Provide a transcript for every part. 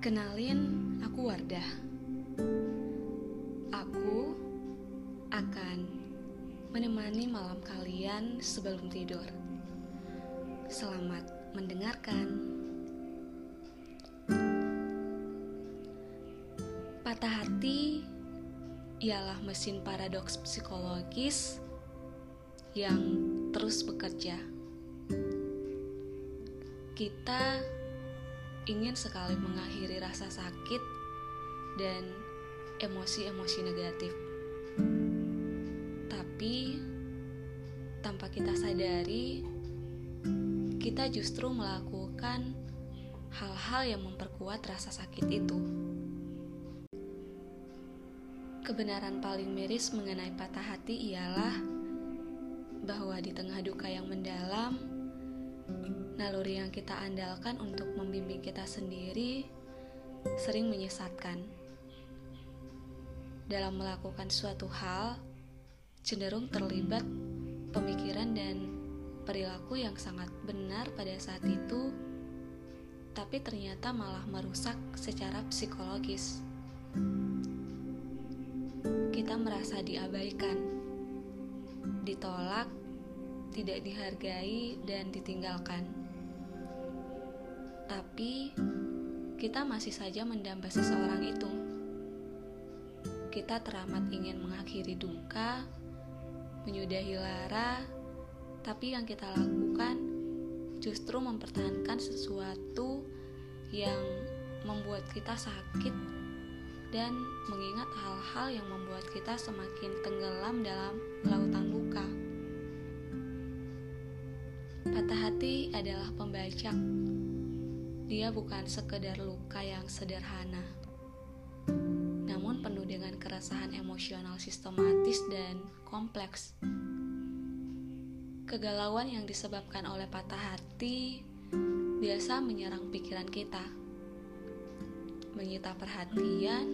Kenalin, aku Wardah. Aku akan menemani malam kalian sebelum tidur. Selamat mendengarkan. Patah hati ialah mesin paradoks psikologis yang terus bekerja. Kita ingin sekali mengakhiri rasa sakit dan emosi-emosi negatif. Tapi tanpa kita sadari, kita justru melakukan hal-hal yang memperkuat rasa sakit itu. Kebenaran paling miris mengenai patah hati ialah bahwa di tengah duka yang mendalam, naluri yang kita andalkan untuk membimbing kita sendiri sering menyesatkan. Dalam melakukan suatu hal, cenderung terlibat pemikiran dan perilaku yang sangat benar pada saat itu, tapi ternyata malah merusak secara psikologis. Kita merasa diabaikan, ditolak, tidak dihargai, dan ditinggalkan tapi kita masih saja mendamba seseorang itu. Kita teramat ingin mengakhiri duka, menyudahi lara, tapi yang kita lakukan justru mempertahankan sesuatu yang membuat kita sakit dan mengingat hal-hal yang membuat kita semakin tenggelam dalam lautan luka. Patah hati adalah pembajak dia bukan sekedar luka yang sederhana, namun penuh dengan keresahan emosional sistematis dan kompleks. Kegalauan yang disebabkan oleh patah hati biasa menyerang pikiran kita, menyita perhatian,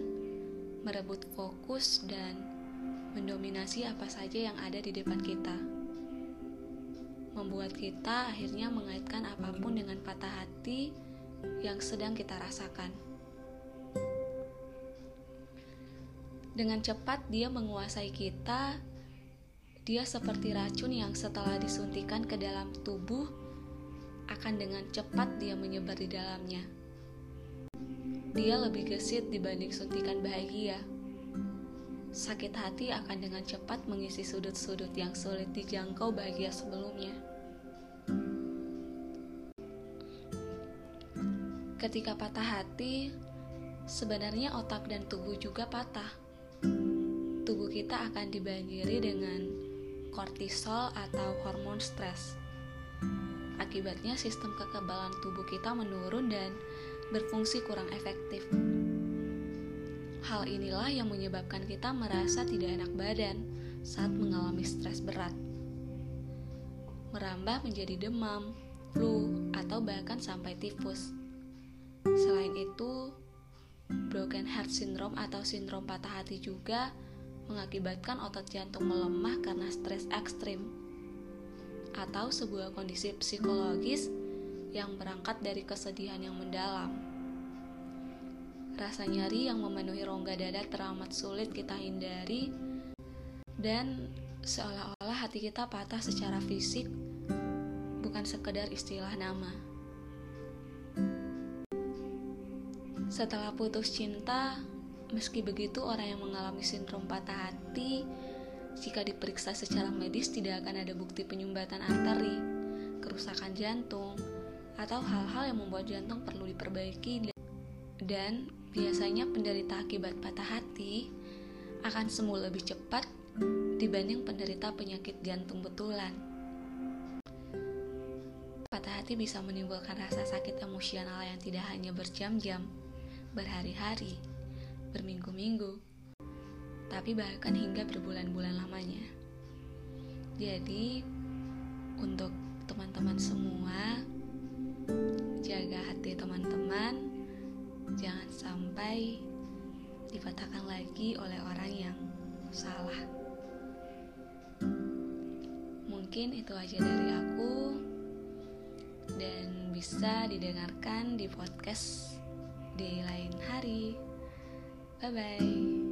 merebut fokus, dan mendominasi apa saja yang ada di depan kita membuat kita akhirnya mengaitkan apa pun dengan patah hati yang sedang kita rasakan. Dengan cepat dia menguasai kita. Dia seperti racun yang setelah disuntikan ke dalam tubuh akan dengan cepat dia menyebar di dalamnya. Dia lebih gesit dibanding suntikan bahagia. Sakit hati akan dengan cepat mengisi sudut-sudut yang sulit dijangkau bahagia sebelumnya. Ketika patah hati, sebenarnya otak dan tubuh juga patah. Tubuh kita akan dibanjiri dengan kortisol atau hormon stres. Akibatnya sistem kekebalan tubuh kita menurun dan berfungsi kurang efektif. Hal inilah yang menyebabkan kita merasa tidak enak badan saat mengalami stres berat. Merambah menjadi demam, flu, atau bahkan sampai tifus. Selain itu, broken heart syndrome atau sindrom patah hati juga mengakibatkan otot jantung melemah karena stres ekstrim atau sebuah kondisi psikologis yang berangkat dari kesedihan yang mendalam. Rasa nyari yang memenuhi rongga dada teramat sulit kita hindari dan seolah-olah hati kita patah secara fisik bukan sekedar istilah nama. Setelah putus cinta, meski begitu orang yang mengalami sindrom patah hati jika diperiksa secara medis tidak akan ada bukti penyumbatan arteri, kerusakan jantung, atau hal-hal yang membuat jantung perlu diperbaiki dan biasanya penderita akibat patah hati akan sembuh lebih cepat dibanding penderita penyakit jantung betulan. Patah hati bisa menimbulkan rasa sakit emosional yang tidak hanya berjam-jam, berhari-hari, berminggu-minggu, tapi bahkan hingga berbulan-bulan lamanya. Jadi, untuk teman-teman semua, jaga hati teman-teman, jangan sampai dipatahkan lagi oleh orang yang salah. Mungkin itu aja dari aku, dan bisa didengarkan di podcast di lain hari. Bye bye.